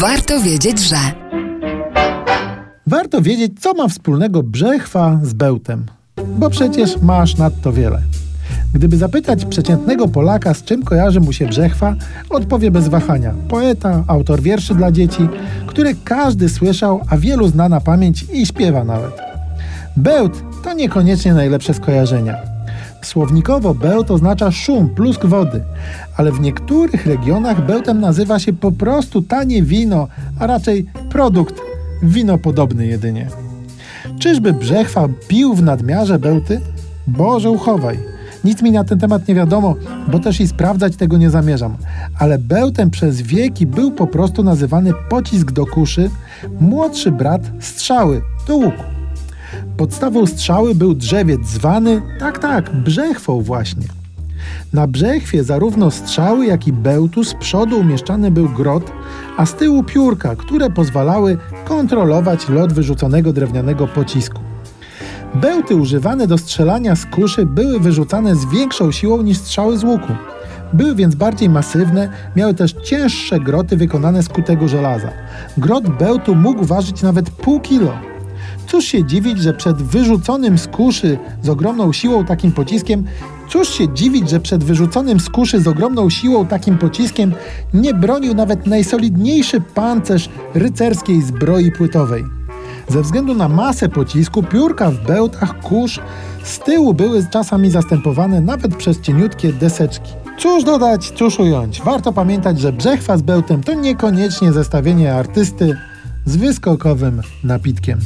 Warto wiedzieć, że. Warto wiedzieć, co ma wspólnego brzechwa z bełtem, bo przecież masz nadto wiele. Gdyby zapytać przeciętnego Polaka, z czym kojarzy mu się brzechwa, odpowie bez wahania. Poeta, autor wierszy dla dzieci, które każdy słyszał, a wielu zna na pamięć i śpiewa nawet. Bełt to niekoniecznie najlepsze skojarzenia. Słownikowo bełt oznacza szum, plusk wody, ale w niektórych regionach bełtem nazywa się po prostu tanie wino, a raczej produkt winopodobny jedynie. Czyżby Brzechwa pił w nadmiarze bełty? Boże uchowaj. Nic mi na ten temat nie wiadomo, bo też i sprawdzać tego nie zamierzam. Ale bełtem przez wieki był po prostu nazywany pocisk do kuszy, młodszy brat strzały do łuku. Podstawą strzały był drzewiec zwany, tak, tak, brzechwą właśnie. Na brzechwie zarówno strzały, jak i bełtu z przodu umieszczany był grot, a z tyłu piórka, które pozwalały kontrolować lot wyrzuconego drewnianego pocisku. Bełty używane do strzelania z kuszy były wyrzucane z większą siłą niż strzały z łuku. Były więc bardziej masywne, miały też cięższe groty wykonane z kutego żelaza. Grot bełtu mógł ważyć nawet pół kilo. Cóż się dziwić, że przed wyrzuconym z kuszy z ogromną siłą takim pociskiem, cóż się dziwić, że przed wyrzuconym z kuszy z ogromną siłą takim pociskiem nie bronił nawet najsolidniejszy pancerz rycerskiej zbroi płytowej. Ze względu na masę pocisku, piórka w bełtach kurz z tyłu były czasami zastępowane nawet przez cieniutkie deseczki. Cóż dodać, cóż ująć. Warto pamiętać, że brzechwa z bełtem to niekoniecznie zestawienie artysty z wyskokowym napitkiem.